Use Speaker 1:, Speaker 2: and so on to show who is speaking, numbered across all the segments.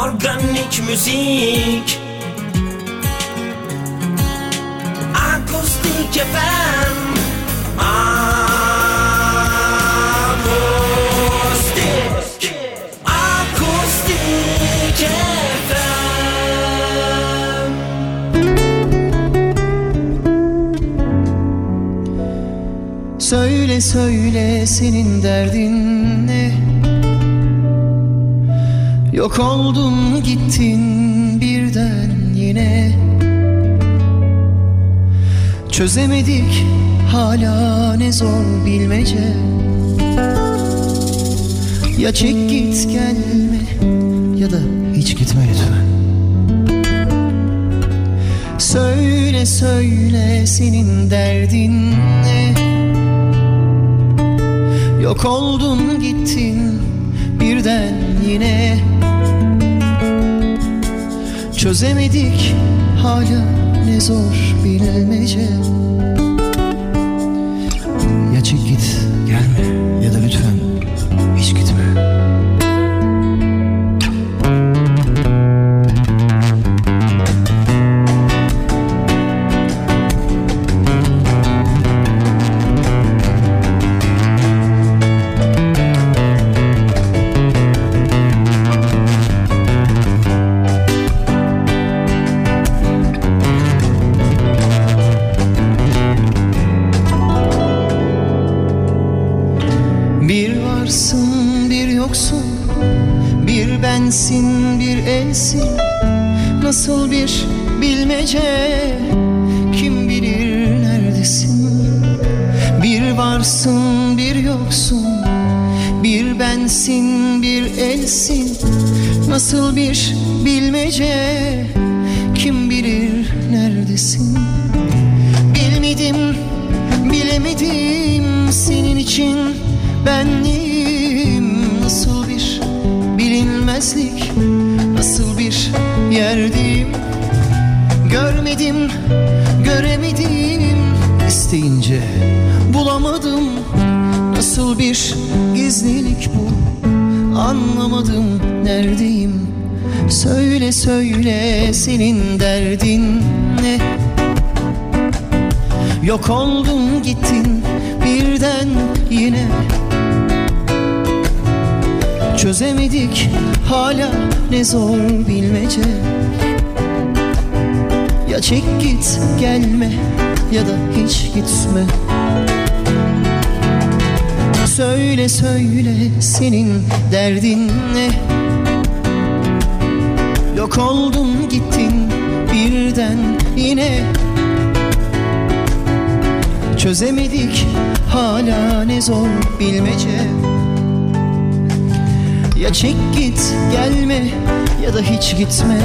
Speaker 1: Organik müzik. Akustik FM Akustik. Akustik FM
Speaker 2: Söyle söyle senin derdin ne Yok oldun gittin birden yine. Çözemedik hala ne zor bilmece. Ya çek git gelme ya da hiç gitme lütfen. Söyle söyle senin derdin ne? Yok oldun gittin birden yine Çözemedik hala ne zor bilmece. Ya çek git gelme ya da lütfen bulamadım. Nasıl bir gizlilik bu? Anlamadım neredeyim Söyle söyle senin derdin ne? Yok oldun gittin birden yine. Çözemedik hala ne zor bilmece. Ya çek git gelme ya da hiç gitme. Söyle söyle senin derdin ne? Yok oldun gittin birden yine. Çözemedik hala ne zor bilmece. Ya çek git gelme ya da hiç gitme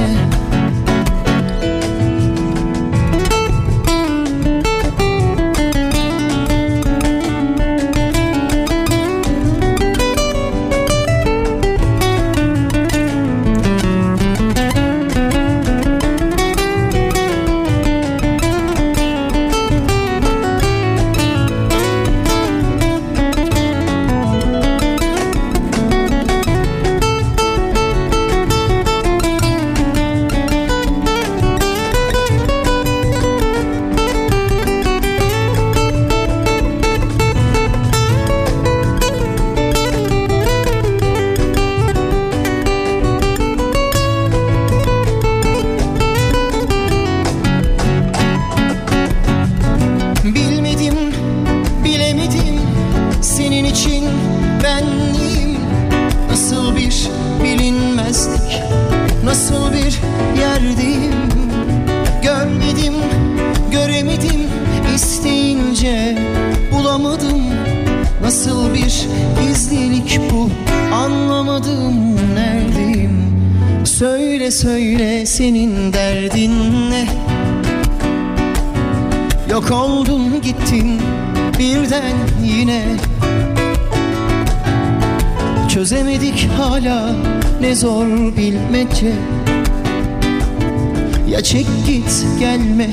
Speaker 2: Ya çek git gelme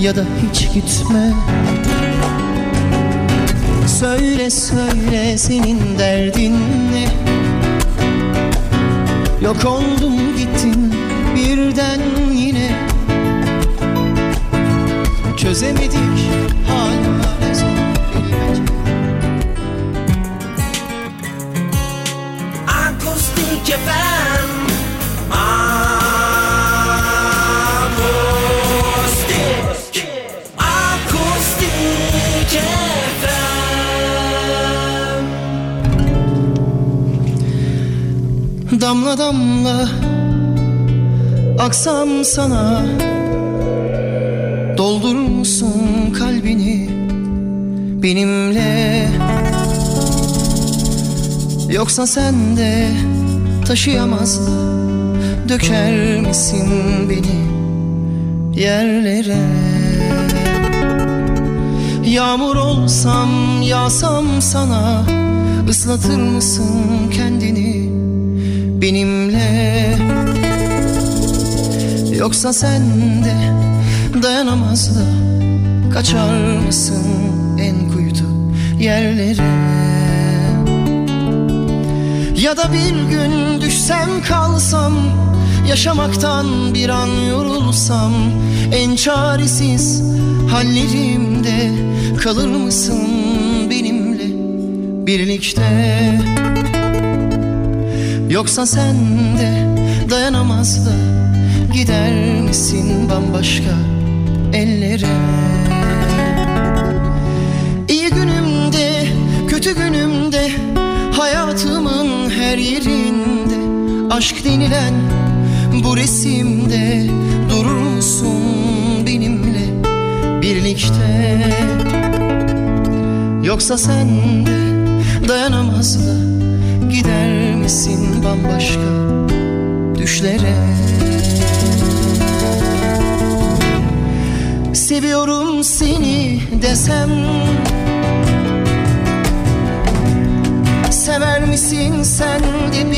Speaker 2: ya da hiç gitme. Söyle söyle senin derdin ne? Yok oldum gittin birden yine. Çözemedik hala ne zor bilmek
Speaker 1: Akustik efendim
Speaker 2: Damla damla aksam sana. Doldurur musun kalbini benimle? Yoksa sen de taşıyamaz Döker misin beni yerlere? Yağmur olsam yağsam sana ıslatır mısın kendini benimle. Yoksa sen de dayanamaz da Kaçar mısın en kuytu yerlere? Ya da bir gün düşsem kalsam Yaşamaktan bir an yorulsam En çaresiz hallerimde Kalır mısın benimle birlikte Yoksa sen de dayanamaz da Gider misin bambaşka ellere? İyi günümde kötü günümde Hayatımın her yerinde Aşk denilen bu resimde Durur musun benimle birlikte? Yoksa sen de dayanamaz da Gider misin bambaşka düşlere? Seviyorum seni desem Sever misin sen de bilmem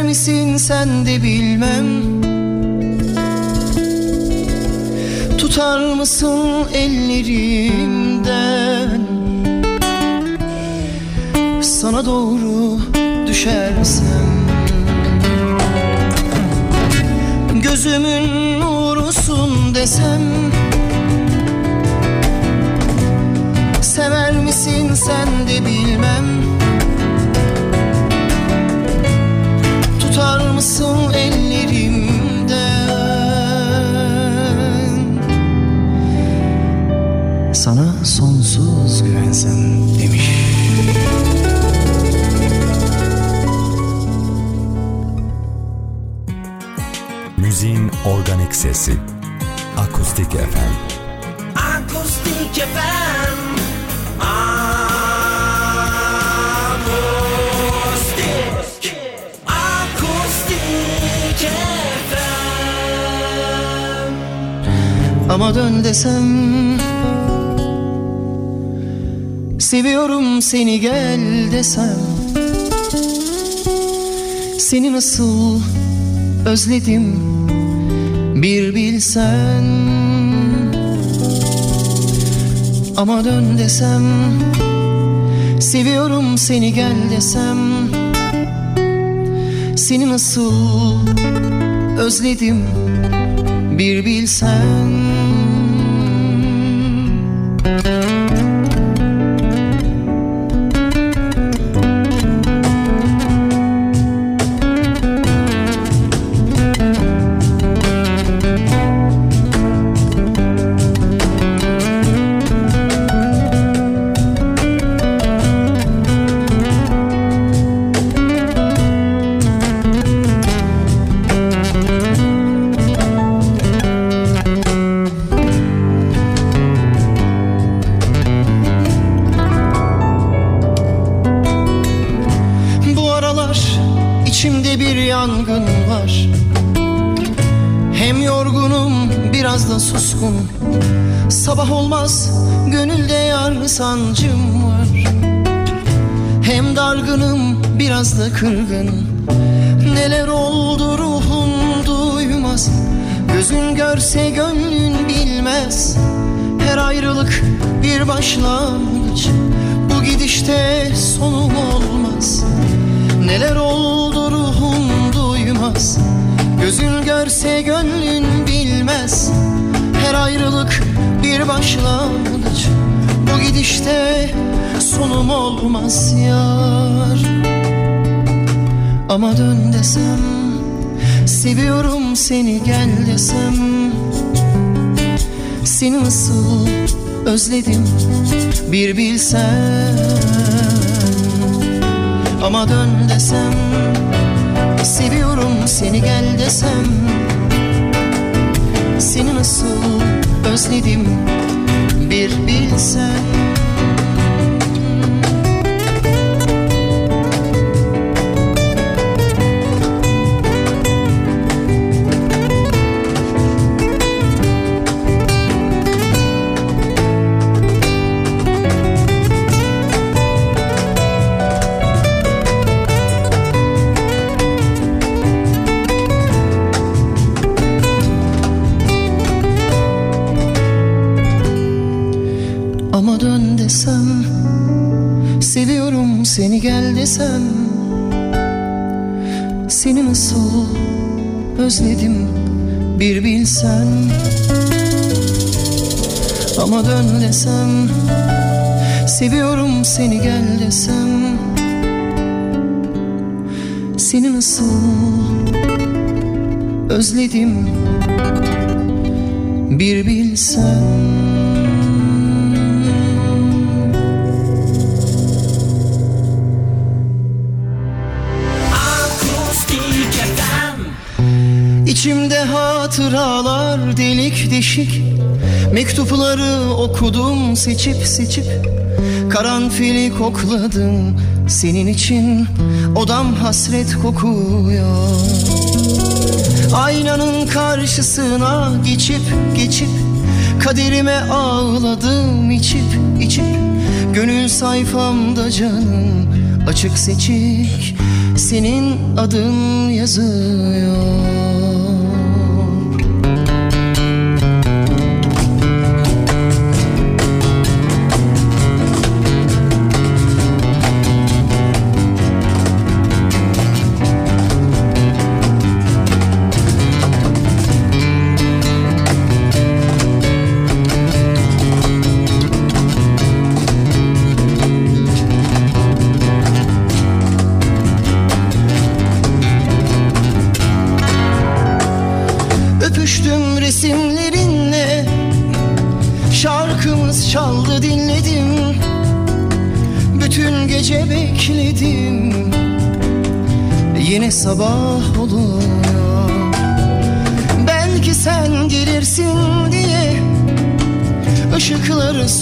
Speaker 2: Sever misin sen de bilmem. Tutar mısın ellerimden? Sana doğru düşersem. Gözümün nurusun desem. Sever misin sen de bilmem Tutar mısın ellerimden Sana sonsuz güvensem demiş
Speaker 3: Müziğin organik sesi. Akustik FM.
Speaker 1: Akustik FM
Speaker 2: Ama dön desem Seviyorum seni gel desem Seni nasıl özledim bir bilsen. Ama dön desem Seviyorum seni gel desem Seni nasıl özledim bir bilsen dargınım biraz da kırgın Neler oldu ruhum duymaz. Gözün görse gönlün bilmez. Her ayrılık bir başlangıç. Bu gidişte sonum olmaz. Neler oldu ruhum duymaz. Gözün görse gönlün bilmez. Her ayrılık bir başlangıç Bu gidişte sonum olmaz yar. Ama dön desem Seviyorum seni gel desem. Seni nasıl özledim bir bilsen. Ama dön desem Seviyorum seni gel desem. Seni nasıl özledim bir bilsen Seni nasıl özledim bir bilsen. Ama dön desem Seviyorum seni gel desem. Seni nasıl özledim bir bilsen Hatıralar delik deşik. Mektupları okudum seçip seçip. Karanfili kokladım senin için. Odam hasret kokuyor. Aynanın karşısına geçip geçip. Kaderime ağladım içip içip. Gönül sayfamda canım açık seçik. Senin adın yazıyor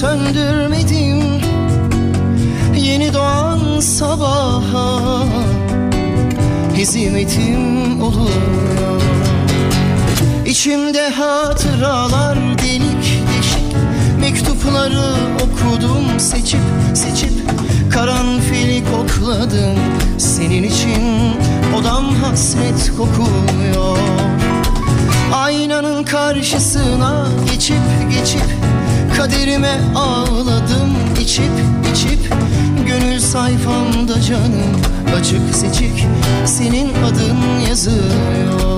Speaker 2: söndürmedim Yeni doğan sabaha. Hizmetim oluyor İçimde hatıralar delik deşik. Mektupları okudum seçip seçip Karanfili kokladım. Senin için Odam hasret kokuyor Aynanın karşısına geçip geçip Kaderime ağladım. İçip içip Gönül sayfamda canım açık seçik. Senin adın yazıyor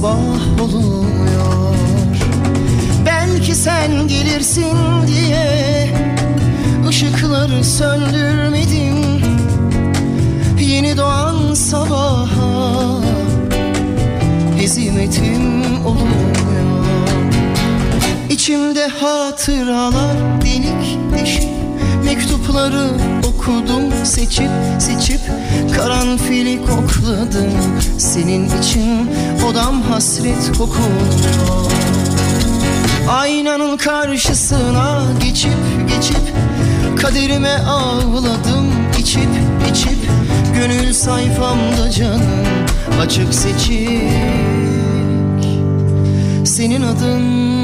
Speaker 2: sabah oluyor Belki sen gelirsin diye ışıkları söndürmedim. Yeni doğan sabaha Hezimetim oluyor İçimde hatıralar delik deşik Mektupları okudum seçip seçip Karanfili kokladım. Senin için odam hasret kokuyor. Aynanın karşısına geçip geçip Kaderime ağladım. İçip içip Gönül sayfamda canım açık seçik. Senin adın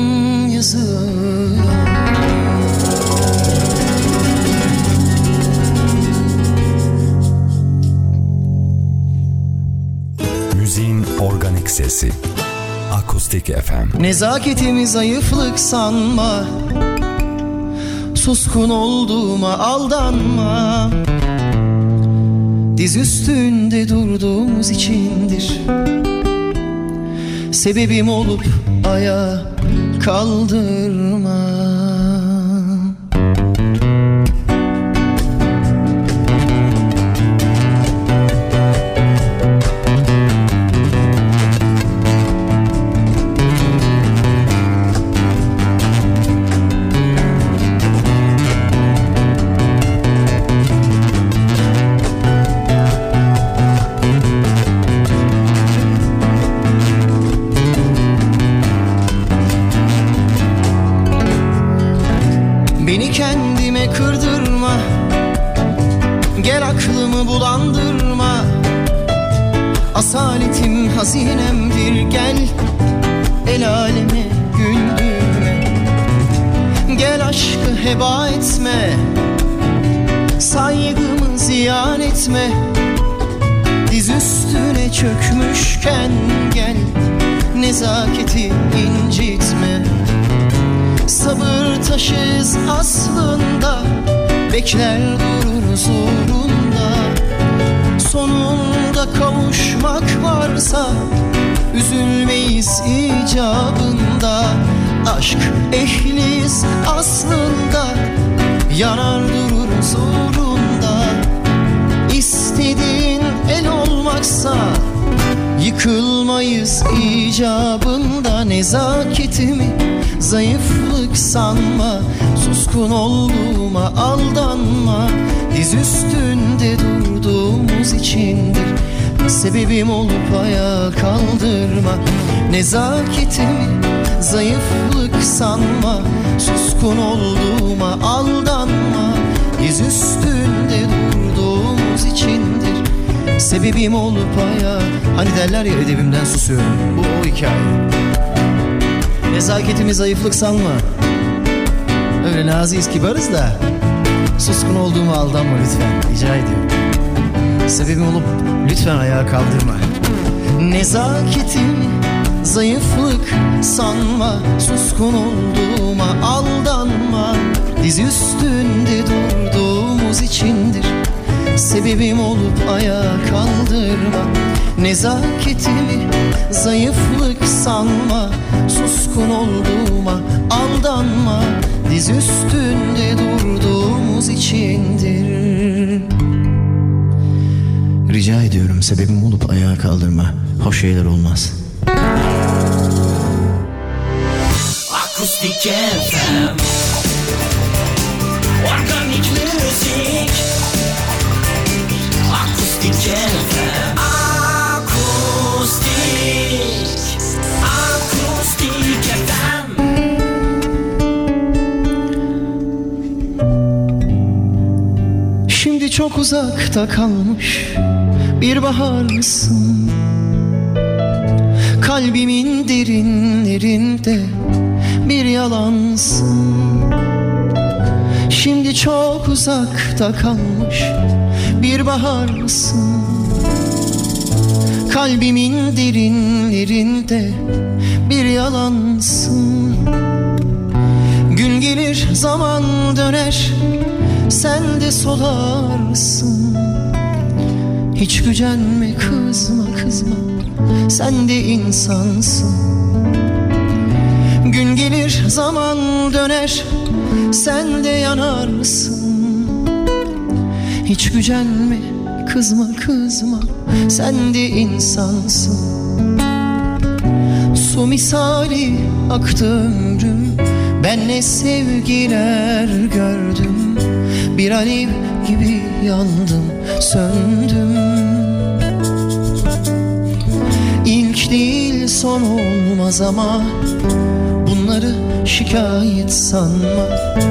Speaker 3: sesi. Akustik FM.
Speaker 2: Nezaketimi zayıflık sanma Suskun olduğuma aldanma Diz üstünde durduğumuz içindir Sebebim olup aya kaldırma kavuşmak varsa Üzülmeyiz icabında Aşk ehliyiz aslında. Yanar dururuz uğrunda İstediğin el olmaksa Yıkılmayız icabında. Nezaketimi Zayıflık sanma Suskun olduğuma aldanma. Diz üstünde durduğumuz içindir. Sebebim olup ayağa kaldırma. Nezaketimi zayıflık sanma. Suskun olduğuma aldanma. Diz üstünde durduğumuz içindir. Sebebim olup ayağa Hani derler ya edebimden susuyorum. Bu o hikaye. Nezaketimi zayıflık sanma Öyle naziyiz kibarız da. Suskun olduğumu aldanma lütfen Rica ediyorum. Sebebim olup lütfen ayağa kaldırma. Nezaketimi zayıflık sanma Suskun olduğuma aldanma. Diz üstünde durduğumuz içindir Sebebim olup ayağa kaldırma. Nezaketimi zayıflık sanma. Suskun olduğuma aldanma. Diz üstünde durduğumuz içindir. Rica ediyorum sebebim olup ayağa kaldırma. Hoş şeyler olmaz.
Speaker 1: Akustik FM Organik müzik
Speaker 2: Şimdi çok uzakta kalmış bir baharsın Kalbimin derinlerinde bir yalansın. Şimdi çok uzakta kalmış bir baharsın Kalbimin derinlerinde bir yalansın. Gün gelir zaman döner sen de solarsın. Hiç gücenme kızma kızma sen de insansın. Gün gelir zaman döner Sen de yanarsın. Hiç gücenme kızma kızma Sen de insansın. Su misali aktı ömrüm Ben ne sevgiler gördüm. Bir alev gibi yandım söndüm. İlk değil son olmaz ama Bunları şikayet sanma.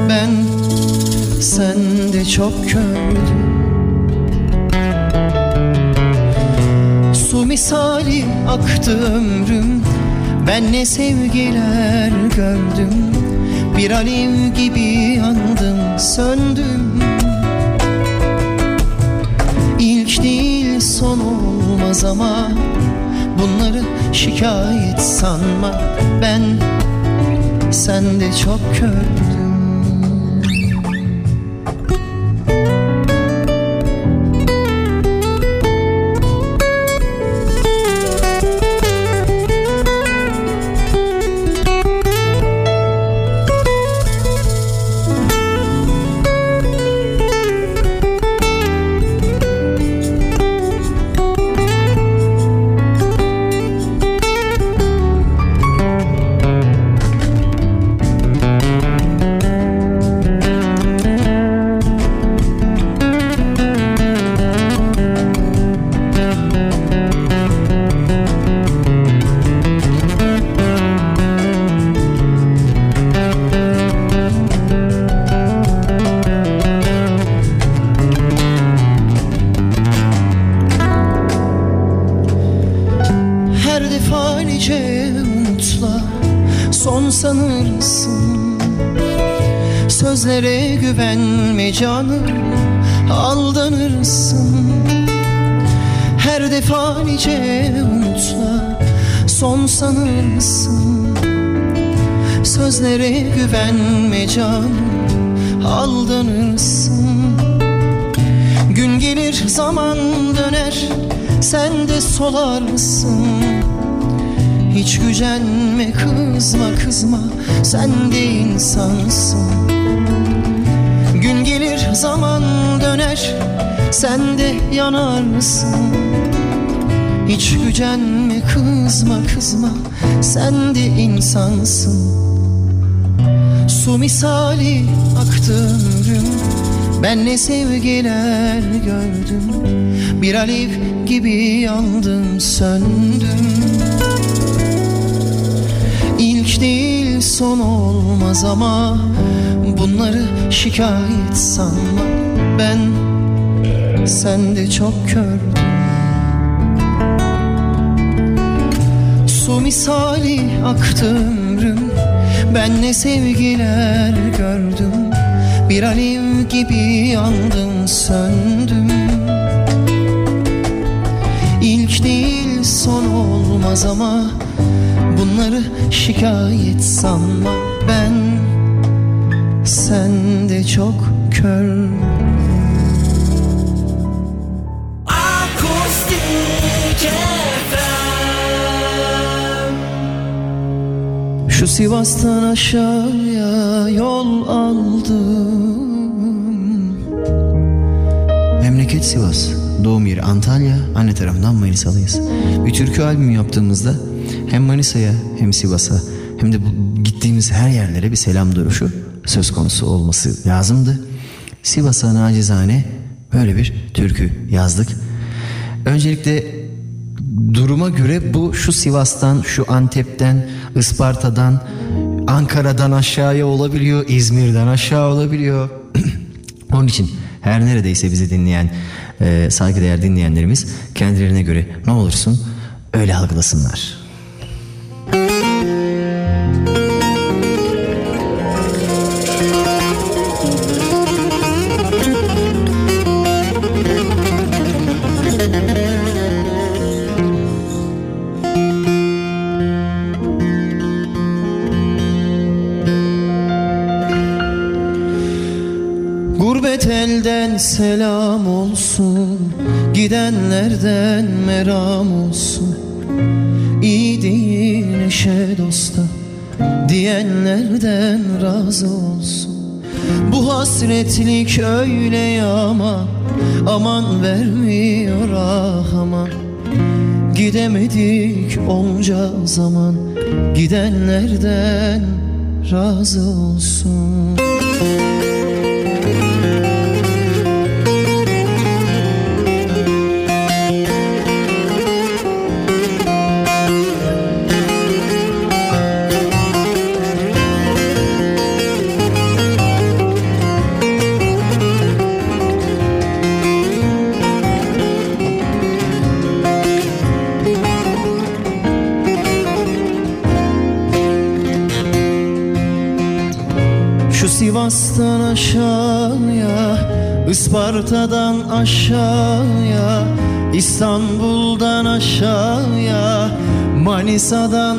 Speaker 2: Ben sende çok kördüm misali aktı ömrüm. Ben ne sevgiler gördüm. Bir alev gibi yandım söndüm. İlk değil son olmaz ama Bunları şikayet sanma. Ben sende çok kördüm Sözlere güvenme canım aldanırsın. Gün gelir zaman döner. Sen de solarsın. Hiç gücenme kızma kızma. Sen de insansın. Gün gelir zaman döner. Sen de yanarsın. Hiç gücenme kızma kızma. Sen de insansın Su misali aktı ömrüm Ben ne sevgiler gördüm Bir alev gibi yandım söndüm. İlk değil son olmaz ama Bunları şikayet sanma Ben sende çok kördüm. Su misali aktı ömrüm Ben ne sevgiler gördüm. Bir alev gibi yandım söndüm. İlk değil son olmaz ama Bunları şikayet sanma. Ben sende çok kör Şu Sivas'tan aşağıya yol aldım Memleket Sivas, doğum yeri Antalya, anne tarafından Manisalıyız. Bir türkü albümü yaptığımızda hem Manisa'ya hem Sivas'a hem de gittiğimiz her yerlere bir selam duruşu söz konusu olması lazımdı. Sivas'a nacizane böyle bir türkü yazdık. Öncelikle duruma göre bu şu Sivas'tan, şu Antep'ten, Isparta'dan, Ankara'dan aşağıya olabiliyor, İzmir'den aşağı olabiliyor. Onun için her neredeyse bizi dinleyen, e, saygıdeğer dinleyenlerimiz kendilerine göre ne olursun öyle algılasınlar. Selam olsun Gidenlerden meram olsun. İyi değil neşe dosta diyenlerden razı olsun. Bu hasretlik öyle yaman aman vermiyor ah aman. Gidemedik onca zaman gidenlerden razı olsun Sivas'tan aşağıya Isparta'dan aşağıya İstanbul'dan aşağıya Manisa'dan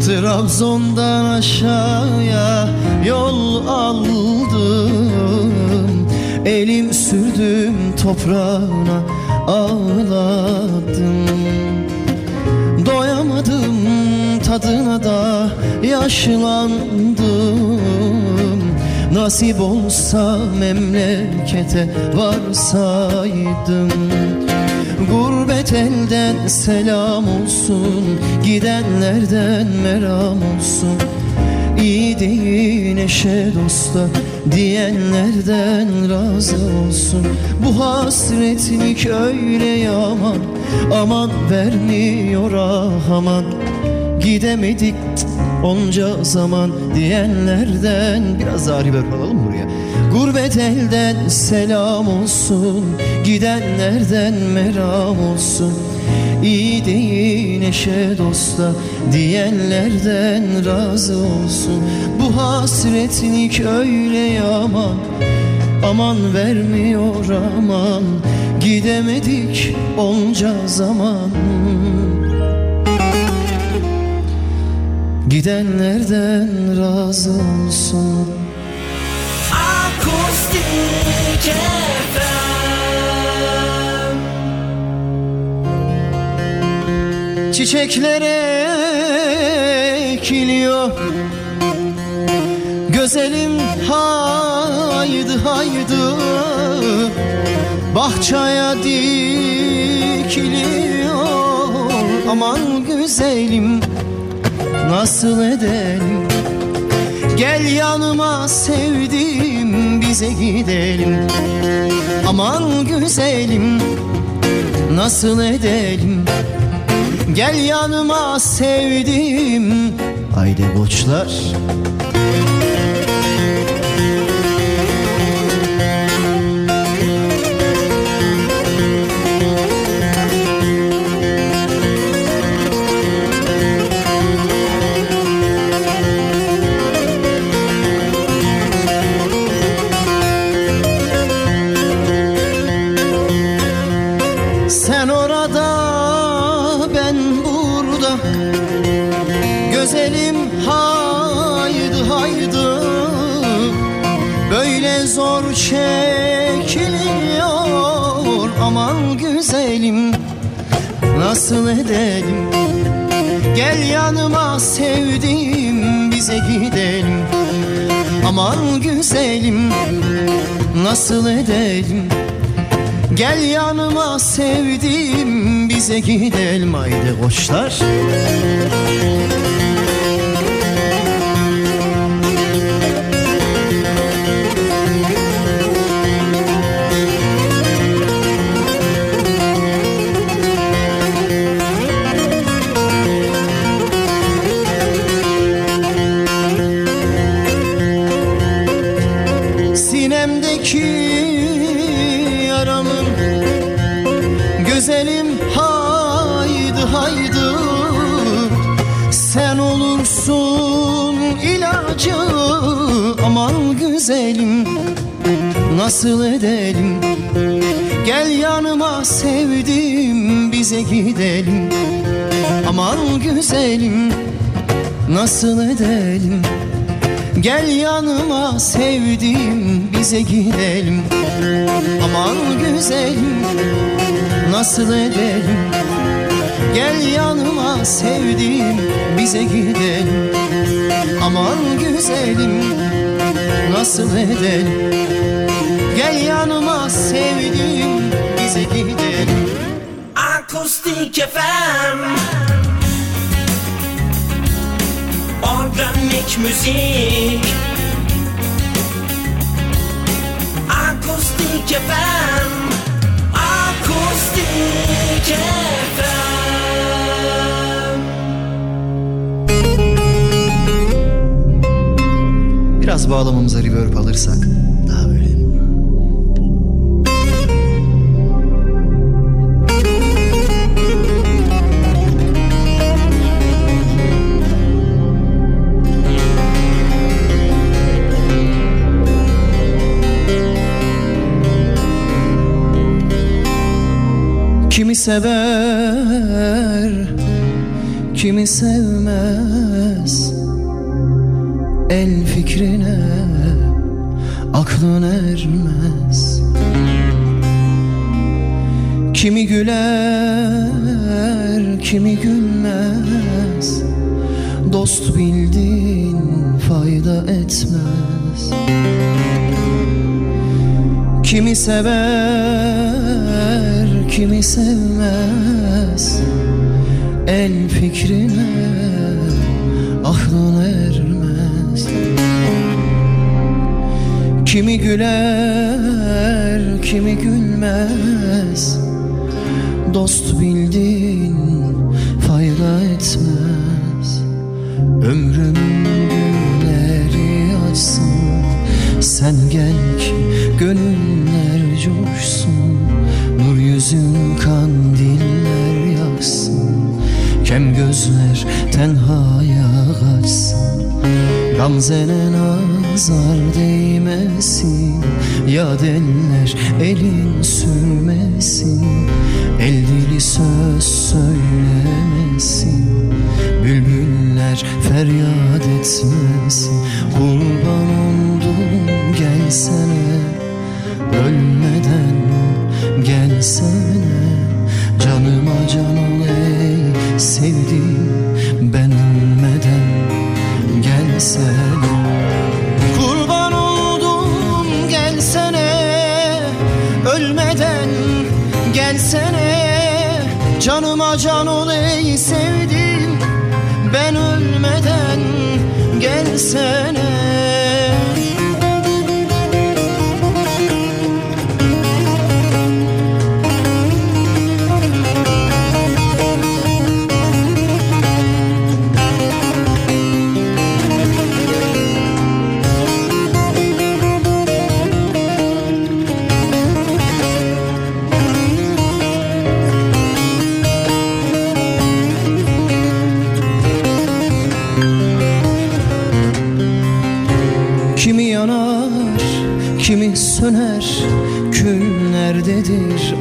Speaker 2: Trabzon'dan aşağıya Yol aldım Elim sürdüm toprağına Ağladım. Doyamadım tadına da yaşlandım Nasip olsa memlekete varsaydım. Gurbet elden selam olsun Gidenlerden meram olsun. İyi değil eşe dosta diyenlerden razı olsun. Bu hasretlik öyle yaman aman vermiyor ah aman. Gidemedik onca zaman diyenlerden Biraz daha river alalım buraya? Gurbet elden selam olsun Gidenlerden meram olsun. İyi değil neşe dosta diyenlerden razı olsun. Bu hasretlik öyle yaman Aman vermiyor aman. Gidemedik onca zaman Gidenlerden razı olsun.
Speaker 1: Akustik FM
Speaker 2: Çiçeklere ekiliyor. Gözelim haydi haydi. Bahçaya dikiliyor. Aman güzelim nasıl edelim? Gel yanıma sevdim bize gidelim. Aman güzelim nasıl edelim? Gel yanıma sevdim Haydi koçlar sevdim bize gidelim. Aman güzelim nasıl edelim? Gel yanıma sevdim bize gidelim. Haydi koçlar ilacı Aman güzelim nasıl edelim? Gel yanıma sevdim bize gidelim. Aman güzelim nasıl edelim? Gel yanıma sevdim bize gidelim. Aman güzelim nasıl edelim? Gel yanıma sevdim bize gidelim Aman güzelim nasıl edelim? Gel yanıma sevdiğim bize gidelim.
Speaker 1: Akustik FM Organik müzik. Akustik FM Akustik FM
Speaker 2: Biraz bağlamamıza reverb alırsak daha böyle. Kimi sever, kimi sevmez El fikrine aklın ermez. Kimi güler, kimi gülmez. Dost bildiğin fayda etmez. Kimi sever, kimi sevmez. El fikrine aklın ermez Kimi güler, kimi gülmez. Dost bildiğin fayda etmez. Ömrümün günleri açsın. Sen gel ki gönüller coşsun. Nur yüzün kandiller yaksın. Kem gözler tenhaya kaçsın Gamzene nazar değmesin Ya eller elin sürmesin El dili söz söylemesin Bülbüller feryat etmesin Kurban oldum gelsene Ölmeden gelsene Canıma can ol ey sevdiğim Ben gelsene Kurban oldum gelsene Ölmeden gelsene. Canıma can ol ey sevdiğim Ben ölmeden gelsene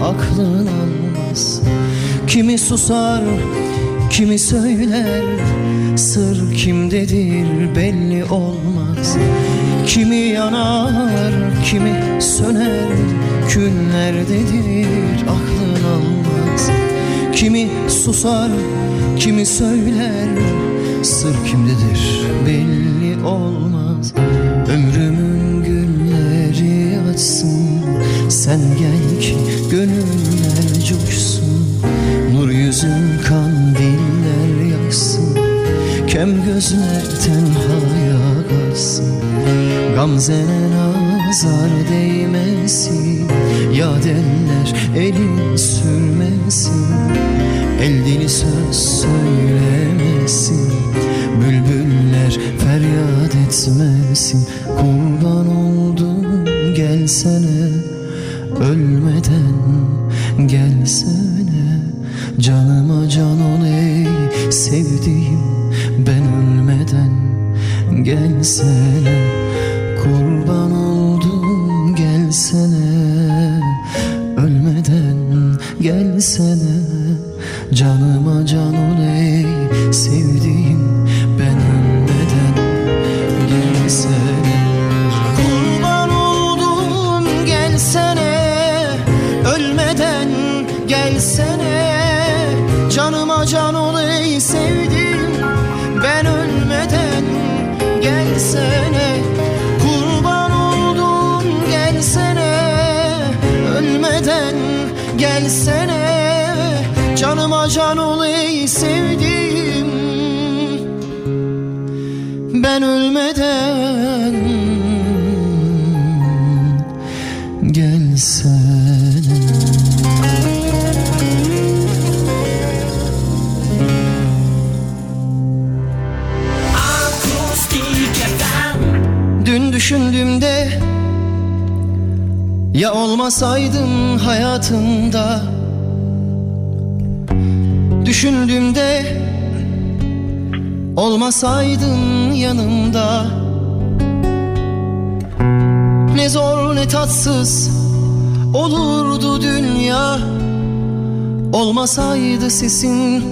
Speaker 2: aklın almaz. Kimi susar, kimi söyler Sır kimdedir belli olmaz. Kimi yanar, kimi söner Kül nerededir aklın almaz. Kimi susar, kimi söyler Sır kimdedir belli olmaz. Ömrümün günleri açsın Sen gel ki gönüller coşsun Nur yüzün kandiller yaksın Kem gözler tenhaya kaçsın Gamzene nazar değmesin Yad eller elin sürmesin El dili söz söylemesin Bülbüller feryat etmesin. Kurban oldum gelsene Ölmeden gelsene Canıma can ol ey sevdiğim. Ben ölmeden gelsene Kurban oldum gelsene. Ölmeden gelsene Canıma can ol ey sevdiğim canıma can ol ey sevdiğim. Ben ölmeden gelsene Dün düşündüğümde Ya olmasaydın hayatımda Düşündüğümde Olmasaydın yanımda. Ne zor ne tatsız Olurdu dünya. Olmasaydı sesin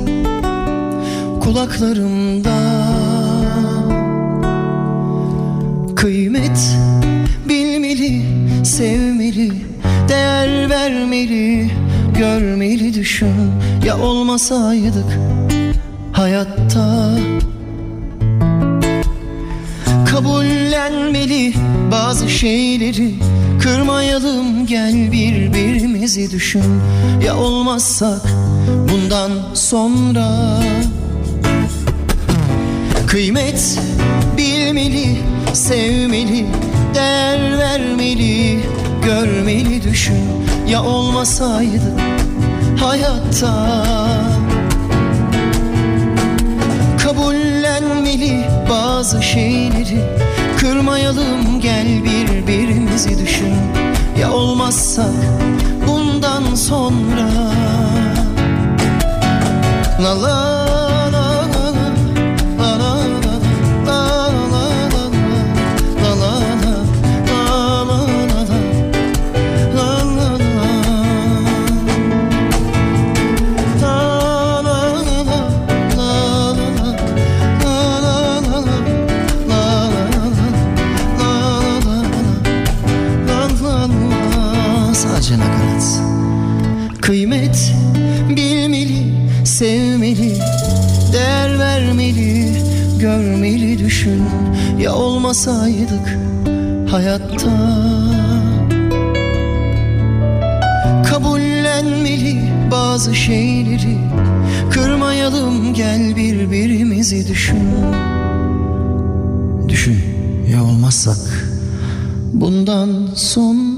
Speaker 2: Kulaklarımda. Kıymet bilmeli, sevmeli, değer vermeli, görmeli düşün. Ya olmasaydık hayatta? Kabullenmeli bazı şeyleri. Kırmayalım gel birbirimizi düşün. Ya olmazsak bundan sonra? Kıymet bilmeli, sevmeli, değer vermeli, görmeli düşün. Ya olmasaydı hayatta? Kabullenmeli bazı şeyleri. Kırmayalım gel birbirimizi düşün. Ya olmazsak bundan sonra? La la olmasaydık hayatta. Kabullenmeli bazı şeyleri Kırmayalım gel birbirimizi düşün. Düşün ya olmazsak bundan sonra